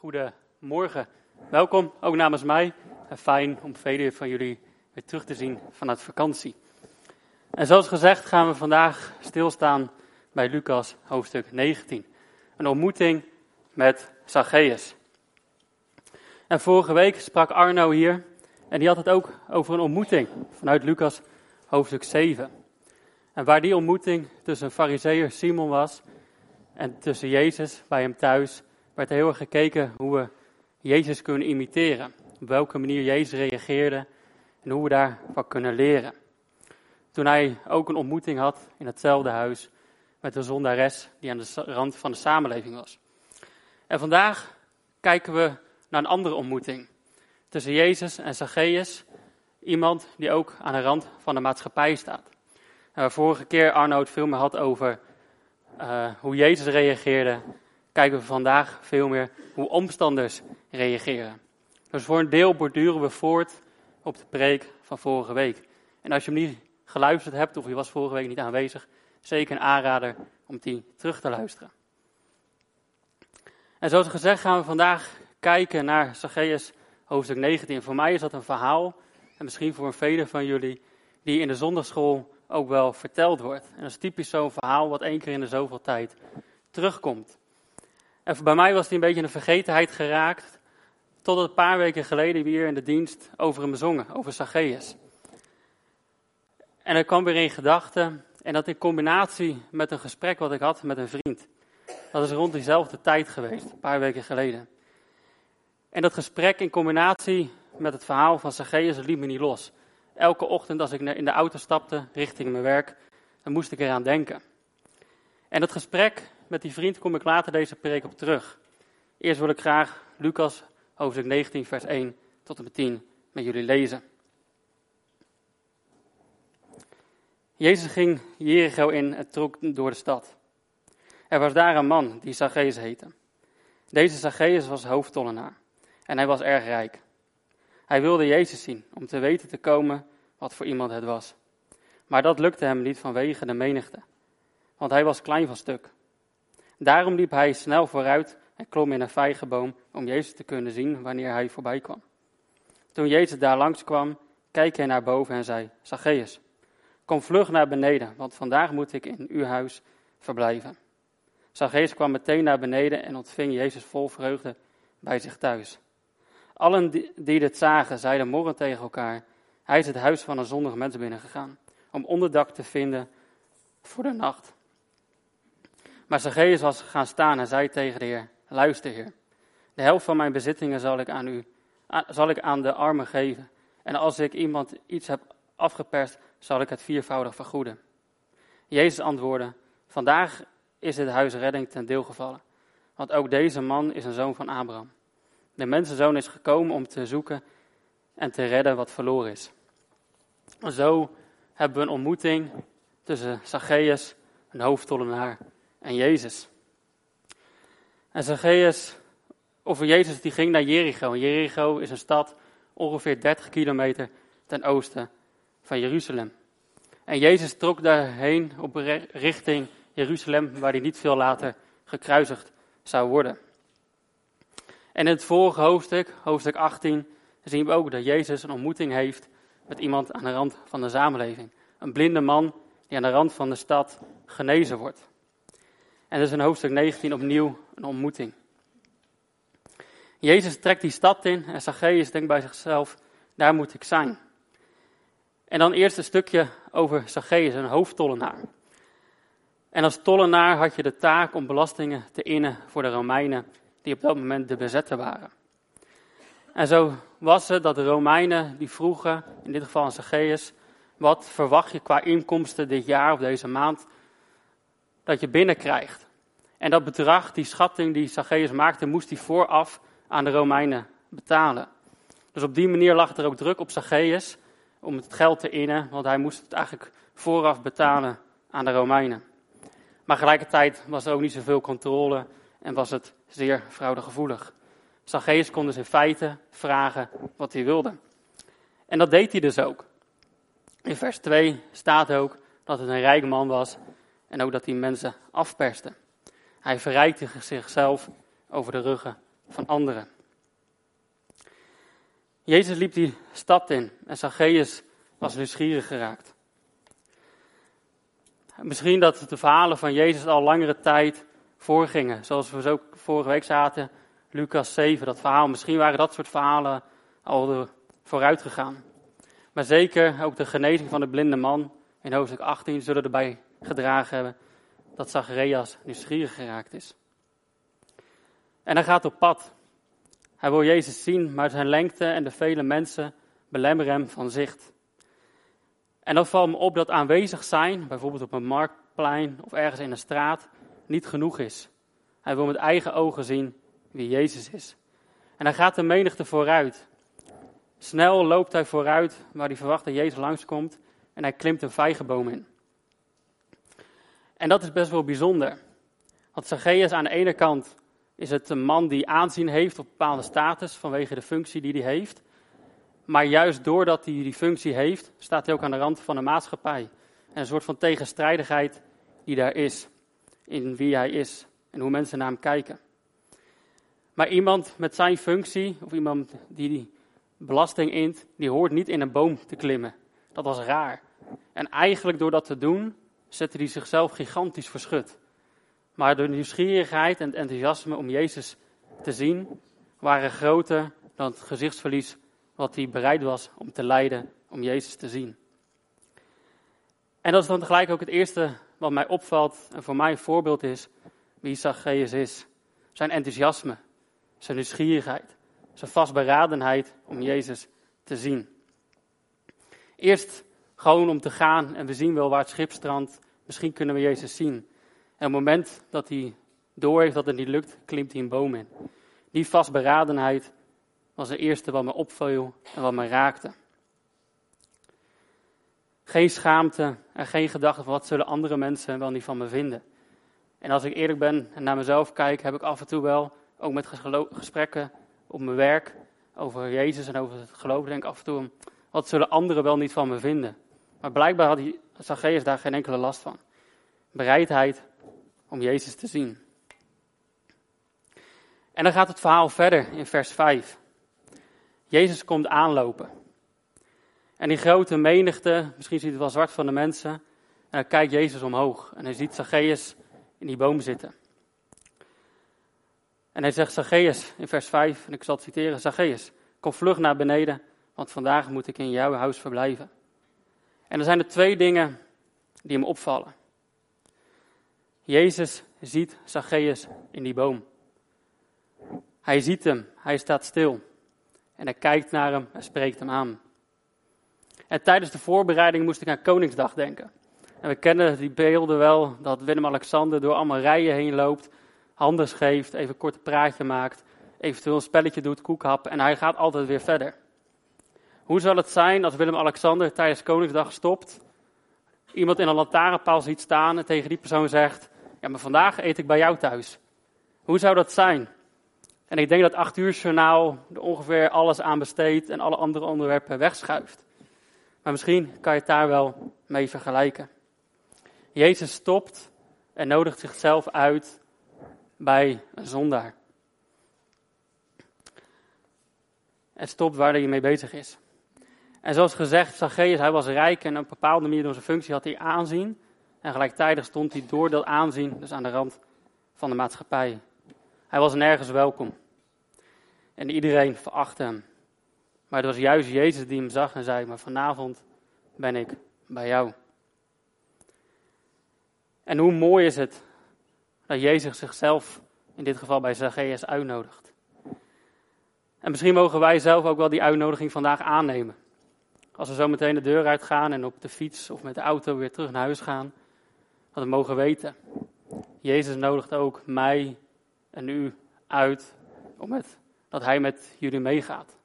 Goedemorgen. Welkom, ook namens mij. En fijn om velen van jullie weer terug te zien vanuit vakantie. En zoals gezegd gaan we vandaag stilstaan bij Lucas hoofdstuk 19. Een ontmoeting met Zacchaeus. En vorige week sprak Arno hier en die had het ook over een ontmoeting vanuit Lucas hoofdstuk 7. En waar die ontmoeting tussen fariseer Simon was en tussen Jezus bij hem thuis, werd er heel erg gekeken hoe we Jezus kunnen imiteren. Op welke manier Jezus reageerde en hoe we daarvan kunnen leren. Toen hij ook een ontmoeting had in hetzelfde huis met een zondares die aan de rand van de samenleving was. En vandaag kijken we naar een andere ontmoeting tussen Jezus en Zacchaeus, iemand die ook aan de rand van de maatschappij staat. En vorige keer Arno het veel meer had over uh, hoe Jezus reageerde, kijken we vandaag veel meer hoe omstanders reageren. Dus voor een deel borduren we voort op de preek van vorige week. En als je hem niet geluisterd hebt of je was vorige week niet aanwezig, zeker een aanrader om die terug te luisteren. En zoals gezegd gaan we vandaag kijken naar Zacchaeus hoofdstuk 19. Voor mij is dat een verhaal, en misschien voor velen van jullie, die in de zondagschool ook wel verteld wordt. En dat is typisch zo'n verhaal wat één keer in de zoveel tijd terugkomt. En bij mij was hij een beetje in de vergetenheid geraakt, totdat een paar weken geleden weer in de dienst over hem zongen, over Zacchaeus. En er kwam weer in gedachten, en dat in combinatie met een gesprek wat ik had met een vriend. Dat is rond diezelfde tijd geweest, een paar weken geleden. En dat gesprek in combinatie met het verhaal van Zacchaeus liet me niet los. Elke ochtend als ik in de auto stapte richting mijn werk, dan moest ik eraan denken. En dat gesprek met die vriend kom ik later deze preek op terug. Eerst wil ik graag Lucas hoofdstuk 19 vers 1 tot en met 10 met jullie lezen. Jezus ging Jericho in en trok door de stad. Er was daar een man die Zacchaeus heette. Deze Zacchaeus was hoofdtollenaar en hij was erg rijk. Hij wilde Jezus zien om te weten te komen wat voor iemand het was. Maar dat lukte hem niet vanwege de menigte, want hij was klein van stuk. Daarom liep hij snel vooruit en klom in een vijgenboom om Jezus te kunnen zien wanneer hij voorbij kwam. Toen Jezus daar langs kwam, keek hij naar boven en zei: Zacchaeus, kom vlug naar beneden, want vandaag moet ik in uw huis verblijven. Zacchaeus kwam meteen naar beneden en ontving Jezus vol vreugde bij zich thuis. Allen die dit zagen, zeiden morgen tegen elkaar: Hij is het huis van een zondig mens binnengegaan, om onderdak te vinden voor de nacht. Maar Zacchaeus was gaan staan en zei tegen de Heer: Luister, Heer, de helft van mijn bezittingen zal ik aan u, zal ik aan de armen geven. En als ik iemand iets heb afgeperst, zal ik het viervoudig vergoeden. Jezus antwoordde: Vandaag is het huis redding ten deel gevallen, want ook deze man is een zoon van Abraham. De mensenzoon is gekomen om te zoeken en te redden wat verloren is. Zo hebben we een ontmoeting tussen Zacchaeus, een hoofdtollenaar, en Jezus. En Zacchaeus, of Jezus, die ging naar Jericho. Jericho is een stad ongeveer 30 kilometer ten oosten van Jeruzalem. En Jezus trok daarheen op richting Jeruzalem, waar hij niet veel later gekruisigd zou worden. En in het vorige hoofdstuk, hoofdstuk 18, zien we ook dat Jezus een ontmoeting heeft met iemand aan de rand van de samenleving. Een blinde man die aan de rand van de stad genezen wordt. En dus in hoofdstuk 19 opnieuw een ontmoeting. Jezus trekt die stad in en Zacchaeus denkt bij zichzelf, daar moet ik zijn. En dan eerst een stukje over Zacchaeus, een hoofdtollenaar. En als tollenaar had je de taak om belastingen te innen voor de Romeinen die op dat moment de bezetter waren. En zo was het dat de Romeinen die vroegen, in dit geval aan Zacchaeus, wat verwacht je qua inkomsten dit jaar of deze maand dat je binnenkrijgt. En dat bedrag, die schatting die Zacchaeus maakte, moest hij vooraf aan de Romeinen betalen. Dus op die manier lag er ook druk op Zacchaeus om het geld te innen, want hij moest het eigenlijk vooraf betalen aan de Romeinen. Maar tegelijkertijd was er ook niet zoveel controle en was het zeer fraudegevoelig. Zacchaeus kon dus in feite vragen wat hij wilde. En dat deed hij dus ook. In vers 2 staat ook dat het een rijk man was en ook dat hij mensen afperste. Hij verrijkte zichzelf over de ruggen van anderen. Jezus liep die stad in en Zacchaeus was nieuwsgierig geraakt. Misschien dat de verhalen van Jezus al langere tijd voorgingen. Zoals we zo vorige week zaten, Lucas 7, dat verhaal. Misschien waren dat soort verhalen al vooruit gegaan. Maar zeker ook de genezing van de blinde man in hoofdstuk 18 zullen erbij gedragen hebben dat Zacharias nieuwsgierig geraakt is. En hij gaat op pad. Hij wil Jezus zien, maar zijn lengte en de vele mensen belemmeren hem van zicht. En dan valt me op dat aanwezig zijn, bijvoorbeeld op een marktplein of ergens in een straat, niet genoeg is. Hij wil met eigen ogen zien wie Jezus is. En hij gaat de menigte vooruit. Snel loopt hij vooruit waar hij verwacht dat Jezus langskomt en hij klimt een vijgenboom in. En dat is best wel bijzonder. Want Zacchaeus aan de ene kant is het een man die aanzien heeft op bepaalde status vanwege de functie die hij heeft. Maar juist doordat hij die functie heeft, staat hij ook aan de rand van de maatschappij. En een soort van tegenstrijdigheid die daar is, in wie hij is en hoe mensen naar hem kijken. Maar iemand met zijn functie, of iemand die die belasting int, die hoort niet in een boom te klimmen. Dat was raar. En eigenlijk door dat te doen, zette hij zichzelf gigantisch verschut. Maar de nieuwsgierigheid en het enthousiasme om Jezus te zien, waren groter dan het gezichtsverlies wat hij bereid was om te lijden om Jezus te zien. En dat is dan tegelijk ook het eerste wat mij opvalt en voor mij een voorbeeld is wie Zacchaeus is. Zijn enthousiasme, zijn nieuwsgierigheid, zijn vastberadenheid om Jezus te zien. Eerst gewoon om te gaan en we zien wel waar het schip strandt. Misschien kunnen we Jezus zien. En op het moment dat hij door heeft dat het niet lukt, klimt hij een boom in. Die vastberadenheid was het eerste wat me opviel en wat me raakte. Geen schaamte en geen gedachte van wat zullen andere mensen wel niet van me vinden. En als ik eerlijk ben en naar mezelf kijk, heb ik af en toe wel, ook met gesprekken op mijn werk, over Jezus en over het geloof, denk ik af en toe, wat zullen anderen wel niet van me vinden. Maar blijkbaar had Zacchaeus daar geen enkele last van. Bereidheid om Jezus te zien. En dan gaat het verhaal verder in vers 5. Jezus komt aanlopen. En die grote menigte, misschien ziet het wel zwart van de mensen, en dan kijkt Jezus omhoog. En hij ziet Zacchaeus in die boom zitten. En hij zegt Zacchaeus in vers 5, en ik zal het citeren, Zacchaeus, kom vlug naar beneden, want vandaag moet ik in jouw huis verblijven. En er zijn er twee dingen die hem opvallen. Jezus ziet Zacchaeus in die boom. Hij ziet hem, hij staat stil. En hij kijkt naar hem en spreekt hem aan. En tijdens de voorbereiding moest ik aan Koningsdag denken. En we kennen die beelden wel, dat Willem-Alexander door allemaal rijen heen loopt, handen geeft, even een kort praatje maakt, eventueel een spelletje doet, koekhap en hij gaat altijd weer verder. Hoe zal het zijn als Willem-Alexander tijdens Koningsdag stopt, iemand in een lantaarnpaal ziet staan en tegen die persoon zegt, ja maar vandaag eet ik bij jou thuis. Hoe zou dat zijn? En ik denk dat 8 uur journaal er ongeveer alles aan besteedt en alle andere onderwerpen wegschuift. Maar misschien kan je het daar wel mee vergelijken. Jezus stopt en nodigt zichzelf uit bij een zondaar. En stopt waar hij mee bezig is. En zoals gezegd, Zacchaeus, hij was rijk en op een bepaalde manier door zijn functie had hij aanzien. En gelijktijdig stond hij door dat aanzien, dus aan de rand van de maatschappij. Hij was nergens welkom. En iedereen verachtte hem. Maar het was juist Jezus die hem zag en zei: Maar vanavond ben ik bij jou. En hoe mooi is het dat Jezus zichzelf, in dit geval bij Zacchaeus, uitnodigt. En misschien mogen wij zelf ook wel die uitnodiging vandaag aannemen. Als we zo meteen de deur uitgaan en op de fiets of met de auto weer terug naar huis gaan, dat we mogen weten. Jezus nodigt ook mij en u uit om het, dat hij met jullie meegaat.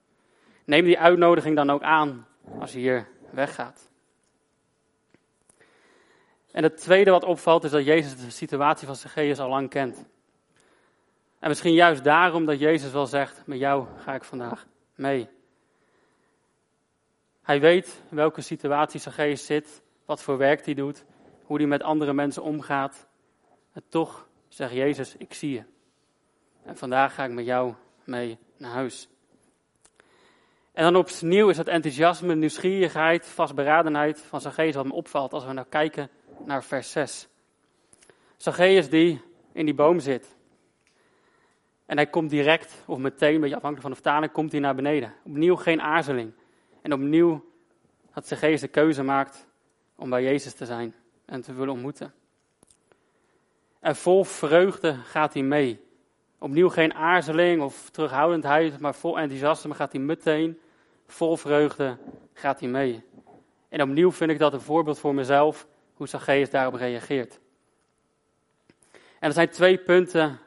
Neem die uitnodiging dan ook aan als je hier weggaat. En het tweede wat opvalt is dat Jezus de situatie van Zacchaeus al lang kent. En misschien juist daarom dat Jezus wel zegt, met jou ga ik vandaag mee. Hij weet welke situatie Zacchaeus zit, wat voor werk hij doet, hoe hij met andere mensen omgaat. En toch zegt Jezus, ik zie je. En vandaag ga ik met jou mee naar huis. En dan opnieuw is het enthousiasme, nieuwsgierigheid, vastberadenheid van Zacchaeus wat me opvalt als we nou kijken naar vers 6. Zacchaeus die in die boom zit. En hij komt direct, of meteen, een beetje afhankelijk van de vertaling, komt hij naar beneden. Opnieuw geen aarzeling. En opnieuw dat Zacchaeus de keuze maakt om bij Jezus te zijn en te willen ontmoeten. En vol vreugde gaat hij mee. Opnieuw geen aarzeling of terughoudendheid, maar vol enthousiasme gaat hij meteen, vol vreugde gaat hij mee. En opnieuw vind ik dat een voorbeeld voor mezelf, hoe Zacchaeus daarop reageert. En er zijn twee punten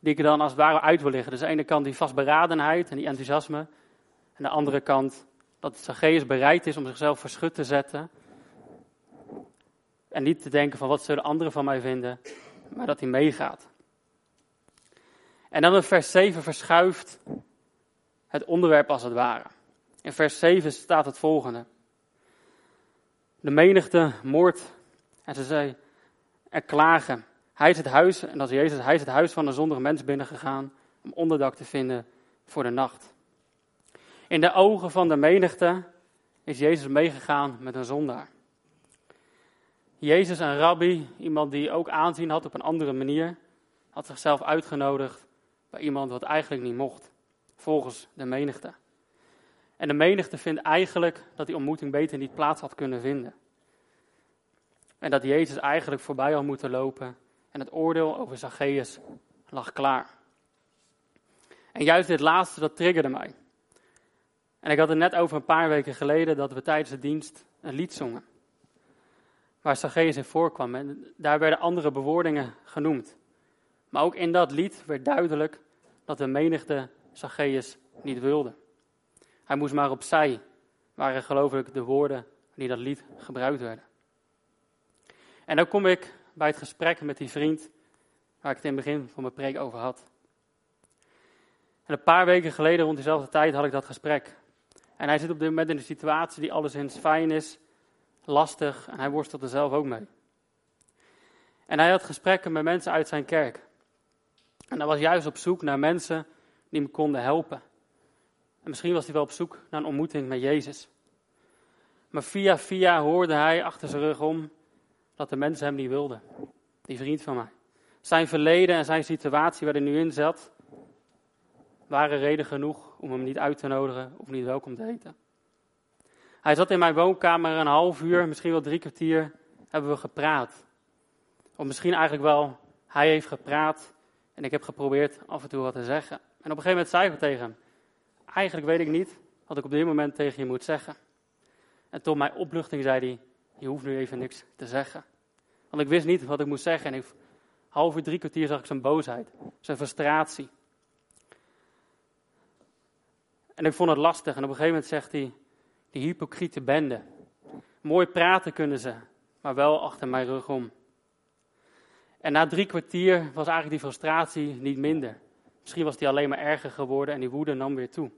die ik dan als het ware uit wil liggen. Dus aan de ene kant die vastberadenheid en die enthousiasme. En aan de andere kant dat Zacchaeus bereid is om zichzelf verschut te zetten. En niet te denken van wat zullen anderen van mij vinden, maar dat hij meegaat. En dan in vers 7 verschuift het onderwerp als het ware. In vers 7 staat het volgende. De menigte moordt en ze zei er klagen. Hij is het huis, en dat is Jezus, hij is het huis van een zondige mens binnengegaan om onderdak te vinden voor de nacht. In de ogen van de menigte is Jezus meegegaan met een zondaar. Jezus, een rabbi, iemand die ook aanzien had op een andere manier, had zichzelf uitgenodigd bij iemand wat eigenlijk niet mocht, volgens de menigte. En de menigte vindt eigenlijk dat die ontmoeting beter niet plaats had kunnen vinden. En dat Jezus eigenlijk voorbij had moeten lopen en het oordeel over Zacchaeus lag klaar. En juist dit laatste, dat triggerde mij. En ik had het net over een paar weken geleden dat we tijdens de dienst een lied zongen. Waar Zacchaeus in voorkwam. En daar werden andere bewoordingen genoemd. Maar ook in dat lied werd duidelijk dat de menigte Zacchaeus niet wilde. Hij moest maar opzij, waren geloof ik de woorden die dat lied gebruikt werden. En dan kom ik bij het gesprek met die vriend waar ik het in het begin van mijn preek over had. En een paar weken geleden, rond diezelfde tijd, had ik dat gesprek. En hij zit op dit moment in een situatie die alleszins fijn is, lastig, en hij worstelt er zelf ook mee. En hij had gesprekken met mensen uit zijn kerk. En hij was juist op zoek naar mensen die hem konden helpen. En misschien was hij wel op zoek naar een ontmoeting met Jezus. Maar via via hoorde hij achter zijn rug om dat de mensen hem niet wilden. Die vriend van mij. Zijn verleden en zijn situatie waar hij nu in zat, waren reden genoeg om hem niet uit te nodigen of niet welkom te heten. Hij zat in mijn woonkamer een half uur, misschien wel drie kwartier, hebben we gepraat. Of misschien eigenlijk wel, hij heeft gepraat en ik heb geprobeerd af en toe wat te zeggen. En op een gegeven moment zei ik tegen hem, eigenlijk weet ik niet wat ik op dit moment tegen je moet zeggen. En tot mijn opluchting zei hij, je hoeft nu even niks te zeggen. Want ik wist niet wat ik moest zeggen. En ik, half uur, drie kwartier zag ik zijn boosheid, zijn frustratie. En ik vond het lastig. En op een gegeven moment zegt hij, die hypocriete bende. Mooi praten kunnen ze, maar wel achter mijn rug om. En na drie kwartier was eigenlijk die frustratie niet minder. Misschien was die alleen maar erger geworden en die woede nam weer toe.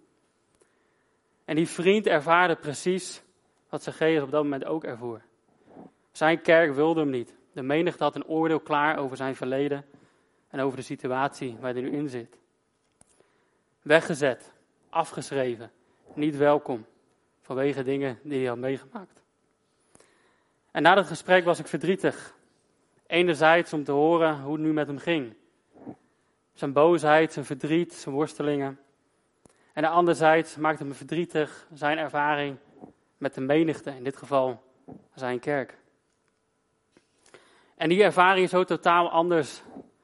En die vriend ervaarde precies wat Zacchaeus op dat moment ook ervoer. Zijn kerk wilde hem niet. De menigte had een oordeel klaar over zijn verleden en over de situatie waar hij nu in zit. Weggezet, afgeschreven, niet welkom vanwege dingen die hij had meegemaakt. En na dat gesprek was ik verdrietig. Enerzijds om te horen hoe het nu met hem ging. Zijn boosheid, zijn verdriet, zijn worstelingen. En anderzijds maakte me verdrietig zijn ervaring met de menigte, in dit geval zijn kerk. En die ervaring is zo totaal anders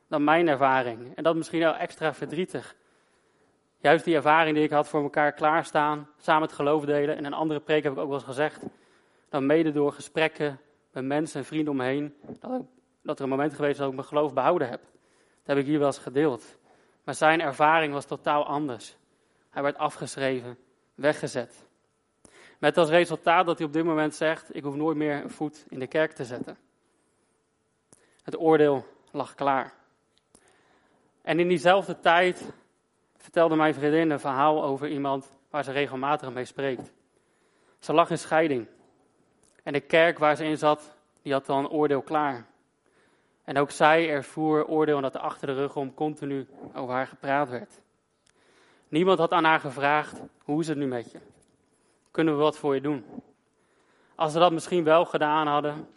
dan mijn ervaring. En dat misschien wel extra verdrietig. Juist die ervaring die ik had voor elkaar klaarstaan, samen het geloof delen. En een andere preek heb ik ook wel eens gezegd. Dan mede door gesprekken met mensen en vrienden omheen. Dat, dat er een moment geweest is dat ik mijn geloof behouden heb. Dat heb ik hier wel eens gedeeld. Maar zijn ervaring was totaal anders. Hij werd afgeschreven, weggezet. Met als resultaat dat hij op dit moment zegt: Ik hoef nooit meer een voet in de kerk te zetten. Het oordeel lag klaar. En in diezelfde tijd vertelde mijn vriendin een verhaal over iemand waar ze regelmatig mee spreekt. Ze lag in scheiding. En de kerk waar ze in zat, die had dan oordeel klaar. En ook zij ervoer oordeel dat er achter de rug om continu over haar gepraat werd. Niemand had aan haar gevraagd: hoe is het nu met je? Kunnen we wat voor je doen? Als ze dat misschien wel gedaan hadden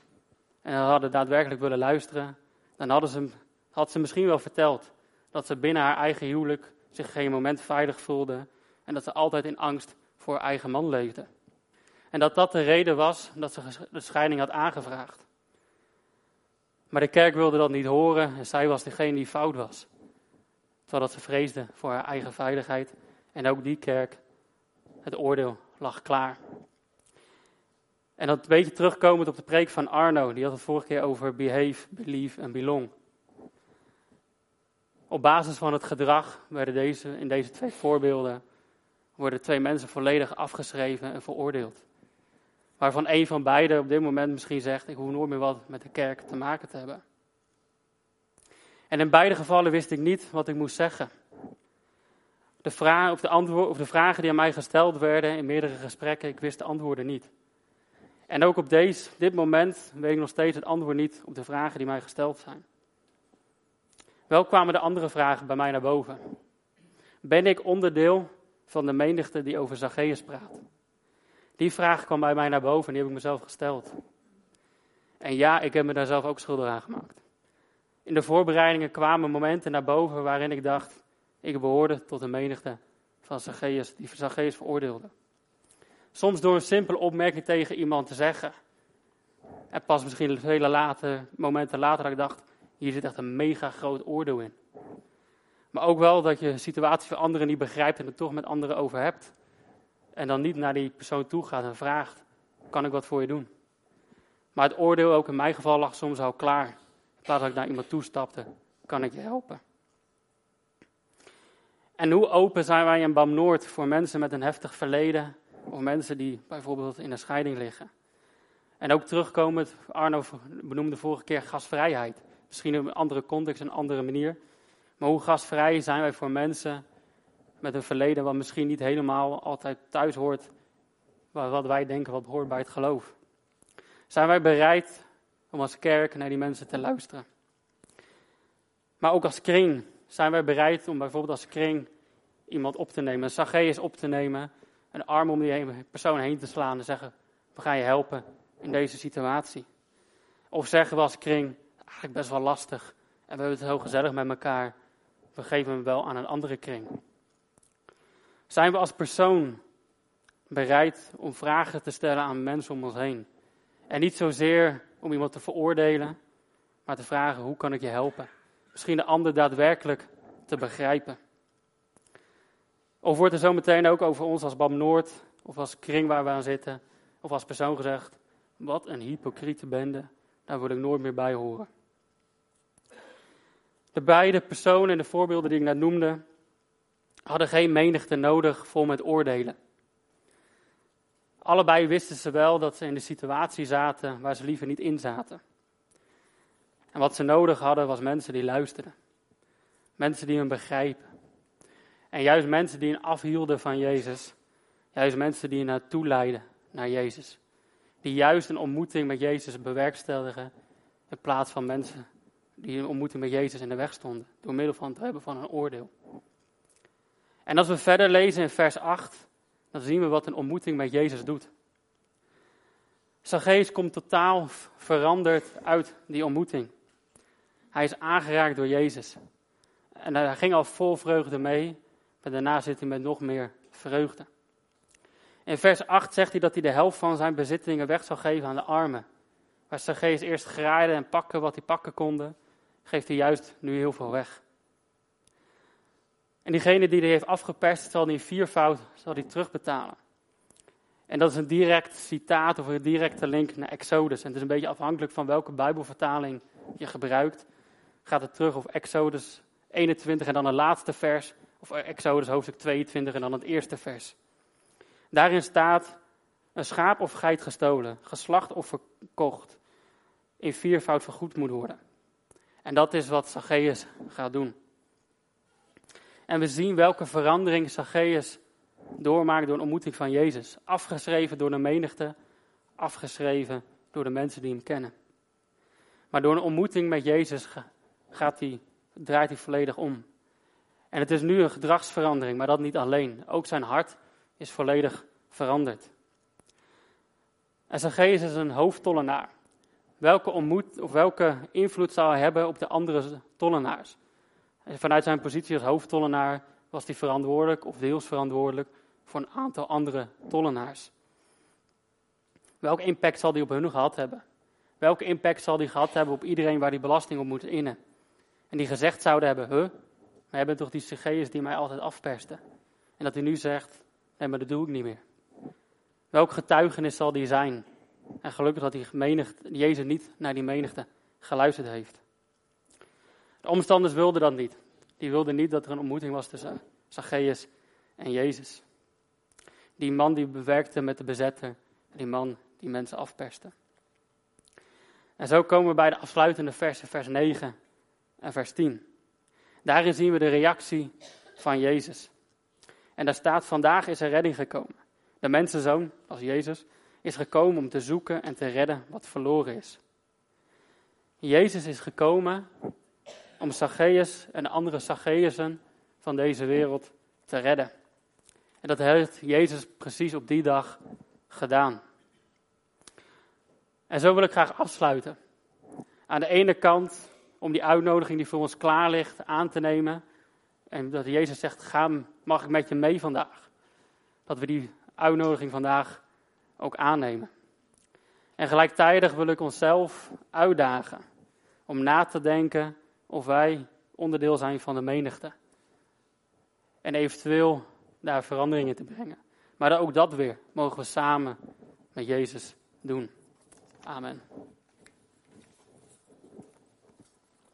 en hadden daadwerkelijk willen luisteren, dan hadden ze, had ze misschien wel verteld dat ze binnen haar eigen huwelijk zich geen moment veilig voelde en dat ze altijd in angst voor eigen man leefde. En dat dat de reden was dat ze de scheiding had aangevraagd. Maar de kerk wilde dat niet horen en zij was degene die fout was. Terwijl ze vreesde voor haar eigen veiligheid. En ook die kerk, het oordeel lag klaar. En dat een beetje terugkomend op de preek van Arno, die had het vorige keer over behave, believe en belong. Op basis van het gedrag werden deze, in deze twee voorbeelden worden twee mensen volledig afgeschreven en veroordeeld. Waarvan een van beiden op dit moment misschien zegt: Ik hoef nooit meer wat met de kerk te maken te hebben. En in beide gevallen wist ik niet wat ik moest zeggen. De, vraag, of de, antwoord, of de vragen die aan mij gesteld werden in meerdere gesprekken, ik wist de antwoorden niet. En ook op deze, dit moment weet ik nog steeds het antwoord niet op de vragen die mij gesteld zijn. Wel kwamen de andere vragen bij mij naar boven. Ben ik onderdeel van de menigte die over Zacchaeus praat? Die vraag kwam bij mij naar boven en die heb ik mezelf gesteld. En ja, ik heb me daar zelf ook schuldig aan gemaakt. In de voorbereidingen kwamen momenten naar boven waarin ik dacht, ik behoorde tot de menigte van Zacchaeus, die Zacchaeus veroordeelde. Soms door een simpele opmerking tegen iemand te zeggen. En pas misschien vele later, momenten later dat ik dacht, hier zit echt een mega groot oordeel in. Maar ook wel dat je situaties van anderen niet begrijpt en het toch met anderen over hebt. En dan niet naar die persoon toe gaat en vraagt, kan ik wat voor je doen? Maar het oordeel, ook in mijn geval, lag soms al klaar. In plaats dat ik naar iemand toestapte, kan ik je helpen? En hoe open zijn wij in BAM Noord voor mensen met een heftig verleden of mensen die bijvoorbeeld in een scheiding liggen? En ook terugkomend, Arno benoemde vorige keer gastvrijheid. Misschien in een andere context, een andere manier. Maar hoe gastvrij zijn wij voor mensen met een verleden wat misschien niet helemaal altijd thuis hoort, wat wij denken wat hoort bij het geloof? Zijn wij bereid om als kerk naar die mensen te luisteren? Maar ook als kring zijn wij bereid om bijvoorbeeld als kring iemand op te nemen, een Zacchaeus op te nemen, een arm om die persoon heen te slaan en zeggen, we gaan je helpen in deze situatie. Of zeggen we als kring, eigenlijk best wel lastig en we hebben het heel gezellig met elkaar, we geven hem wel aan een andere kring. Zijn we als persoon bereid om vragen te stellen aan mensen om ons heen? En niet zozeer om iemand te veroordelen, maar te vragen, hoe kan ik je helpen? Misschien de ander daadwerkelijk te begrijpen. Of wordt er zo meteen ook over ons als BAM Noord, of als kring waar we aan zitten, of als persoon gezegd, wat een hypocriete bende, daar wil ik nooit meer bij horen. De beide personen in de voorbeelden die ik net noemde, hadden geen menigte nodig vol met oordelen. Allebei wisten ze wel dat ze in de situatie zaten waar ze liever niet in zaten. En wat ze nodig hadden was mensen die luisterden. Mensen die hem begrijpen. En juist mensen die hen afhielden van Jezus. Juist mensen die hen naartoe leiden naar Jezus. Die juist een ontmoeting met Jezus bewerkstelligen. In plaats van mensen die een ontmoeting met Jezus in de weg stonden. Door middel van het hebben van een oordeel. En als we verder lezen in vers 8, dan zien we wat een ontmoeting met Jezus doet. Zacchaeus komt totaal veranderd uit die ontmoeting. Hij is aangeraakt door Jezus. En hij ging al vol vreugde mee, maar daarna zit hij met nog meer vreugde. In vers 8 zegt hij dat hij de helft van zijn bezittingen weg zal geven aan de armen. Waar Zacchaeus eerst graaide en pakken wat hij pakken konden, geeft hij juist nu heel veel weg. En diegene die hij heeft afgeperst, zal hij viervoud zal hij terugbetalen. En dat is een direct citaat of een directe link naar Exodus. En het is een beetje afhankelijk van welke Bijbelvertaling je gebruikt. Gaat het terug op Exodus 21 en dan het laatste vers. Of Exodus hoofdstuk 22 en dan het eerste vers. Daarin staat een schaap of geit gestolen, geslacht of verkocht, in viervoud vergoed moet worden. En dat is wat Zacchaeus gaat doen. En we zien welke verandering Zacchaeus doormaakt door een ontmoeting van Jezus. Afgeschreven door de menigte, afgeschreven door de mensen die hem kennen. Maar door een ontmoeting met Jezus gaat hij, draait hij volledig om. En het is nu een gedragsverandering, maar dat niet alleen. Ook zijn hart is volledig veranderd. En Zacchaeus is een hoofdtollenaar. Welke, ontmoet, of welke invloed zou hij hebben op de andere tollenaars? Vanuit zijn positie als hoofdtollenaar was hij verantwoordelijk, of deels verantwoordelijk, voor een aantal andere tollenaars. Welke impact zal die op hun gehad hebben? Welke impact zal die gehad hebben op iedereen waar die belasting op moet innen? En die gezegd zouden hebben, huh, we hebben toch die Zacchaeus die mij altijd afperste. En dat hij nu zegt, nee, maar dat doe ik niet meer. Welk getuigenis zal die zijn? En gelukkig dat die menigte, Jezus niet naar die menigte geluisterd heeft. De omstanders wilden dat niet. Die wilden niet dat er een ontmoeting was tussen Zacchaeus en Jezus. Die man die bewerkte met de bezetter. Die man die mensen afperste. En zo komen we bij de afsluitende versen, vers 9 en vers 10. Daarin zien we de reactie van Jezus. En daar staat: Vandaag is er redding gekomen. De mensenzoon, als Jezus, is gekomen om te zoeken en te redden wat verloren is. Jezus is gekomen om Zacchaeus en andere Zacchaeusen van deze wereld te redden. En dat heeft Jezus precies op die dag gedaan. En zo wil ik graag afsluiten. Aan de ene kant om die uitnodiging die voor ons klaar ligt aan te nemen. En dat Jezus zegt, ga, mag ik met je mee vandaag? Dat we die uitnodiging vandaag ook aannemen. En gelijktijdig wil ik onszelf uitdagen om na te denken of wij onderdeel zijn van de menigte. En eventueel daar veranderingen te brengen. Maar ook dat weer mogen we samen met Jezus doen. Amen.